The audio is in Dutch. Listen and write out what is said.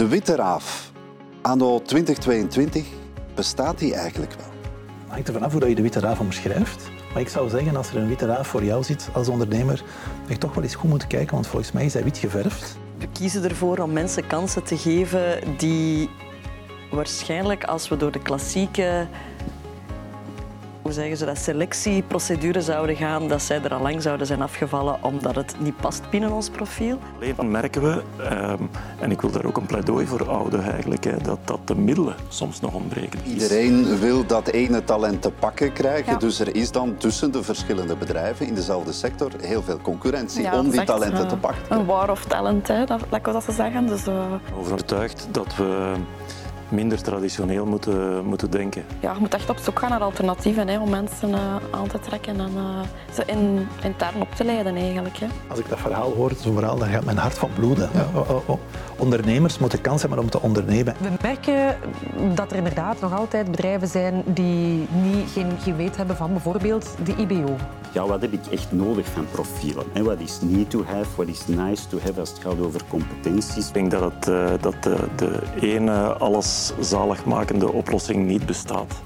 De witte raaf, anno 2022, bestaat die eigenlijk wel? Het hangt er vanaf hoe je de witte raaf omschrijft. Maar ik zou zeggen, als er een witte raaf voor jou zit als ondernemer, dat je toch wel eens goed moet kijken, want volgens mij is hij wit geverfd. We kiezen ervoor om mensen kansen te geven die waarschijnlijk, als we door de klassieke hoe zeggen ze dat, selectieprocedure zouden gaan, dat zij er al lang zouden zijn afgevallen omdat het niet past binnen ons profiel. Alleen dan merken we, um, en ik wil daar ook een pleidooi voor houden eigenlijk, hè, dat, dat de middelen soms nog ontbreken. Iedereen wil dat ene talent te pakken krijgen, ja. dus er is dan tussen de verschillende bedrijven in dezelfde sector heel veel concurrentie ja, om die talenten te pakken. Een war of talent, hè, dat, dat, dat ze zeggen. Dus, uh... Overtuigd dat we minder traditioneel moeten, moeten denken. Ja, je moet echt op zoek gaan naar alternatieven hè, om mensen uh, aan te trekken en uh, ze in, intern op te leiden eigenlijk. Hè. Als ik dat verhaal hoor, zo'n verhaal, dan gaat mijn hart van bloeden. Ja. Oh, oh, oh. Ondernemers moeten kans hebben om te ondernemen. We merken dat er inderdaad nog altijd bedrijven zijn die niet, geen geweten hebben van bijvoorbeeld de IBO. Ja, wat heb ik echt nodig van profielen? En wat is need to have, wat is nice to have als het gaat over competenties? Ik denk dat, uh, dat de, de ene alles zaligmakende oplossing niet bestaat.